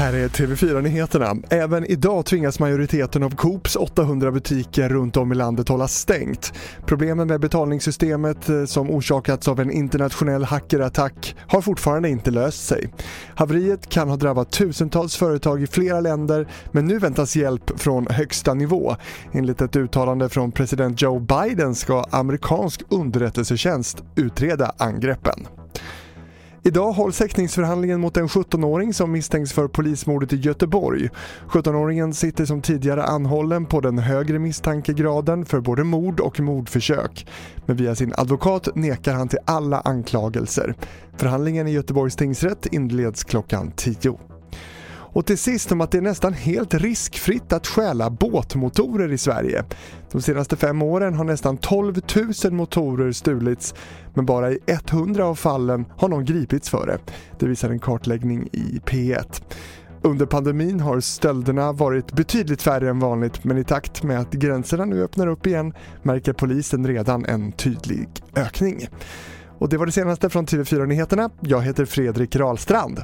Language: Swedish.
Här är TV4-nyheterna. Även idag tvingas majoriteten av Coops 800 butiker runt om i landet hålla stängt. Problemen med betalningssystemet eh, som orsakats av en internationell hackerattack har fortfarande inte löst sig. Haveriet kan ha drabbat tusentals företag i flera länder men nu väntas hjälp från högsta nivå. Enligt ett uttalande från president Joe Biden ska amerikansk underrättelsetjänst utreda angreppen. Idag hålls häktningsförhandlingen mot en 17-åring som misstänks för polismordet i Göteborg. 17-åringen sitter som tidigare anhållen på den högre misstankegraden för både mord och mordförsök. Men via sin advokat nekar han till alla anklagelser. Förhandlingen i Göteborgs tingsrätt inleds klockan 10. Och till sist om att det är nästan helt riskfritt att stjäla båtmotorer i Sverige. De senaste fem åren har nästan 12 000 motorer stulits men bara i 100 av fallen har någon gripits för det. Det visar en kartläggning i P1. Under pandemin har stölderna varit betydligt färre än vanligt men i takt med att gränserna nu öppnar upp igen märker polisen redan en tydlig ökning. Och det var det senaste från TV4 Nyheterna. Jag heter Fredrik Rahlstrand.